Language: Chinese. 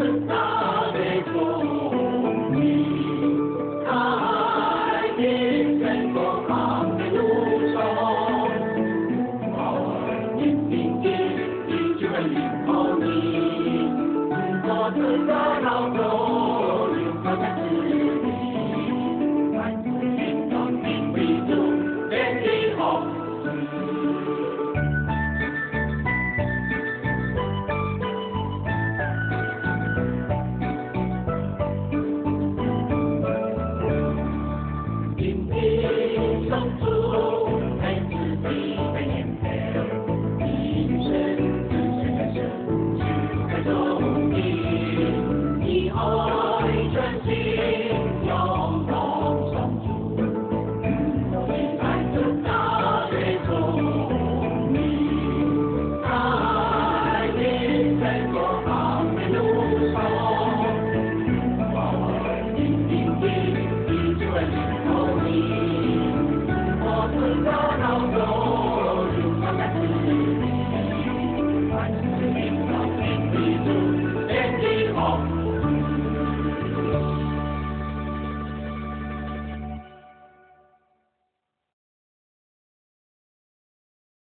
伟大的土地，开辟全国抗战的路冲。毛主席的军队听候你，毛泽东的号召。Amen.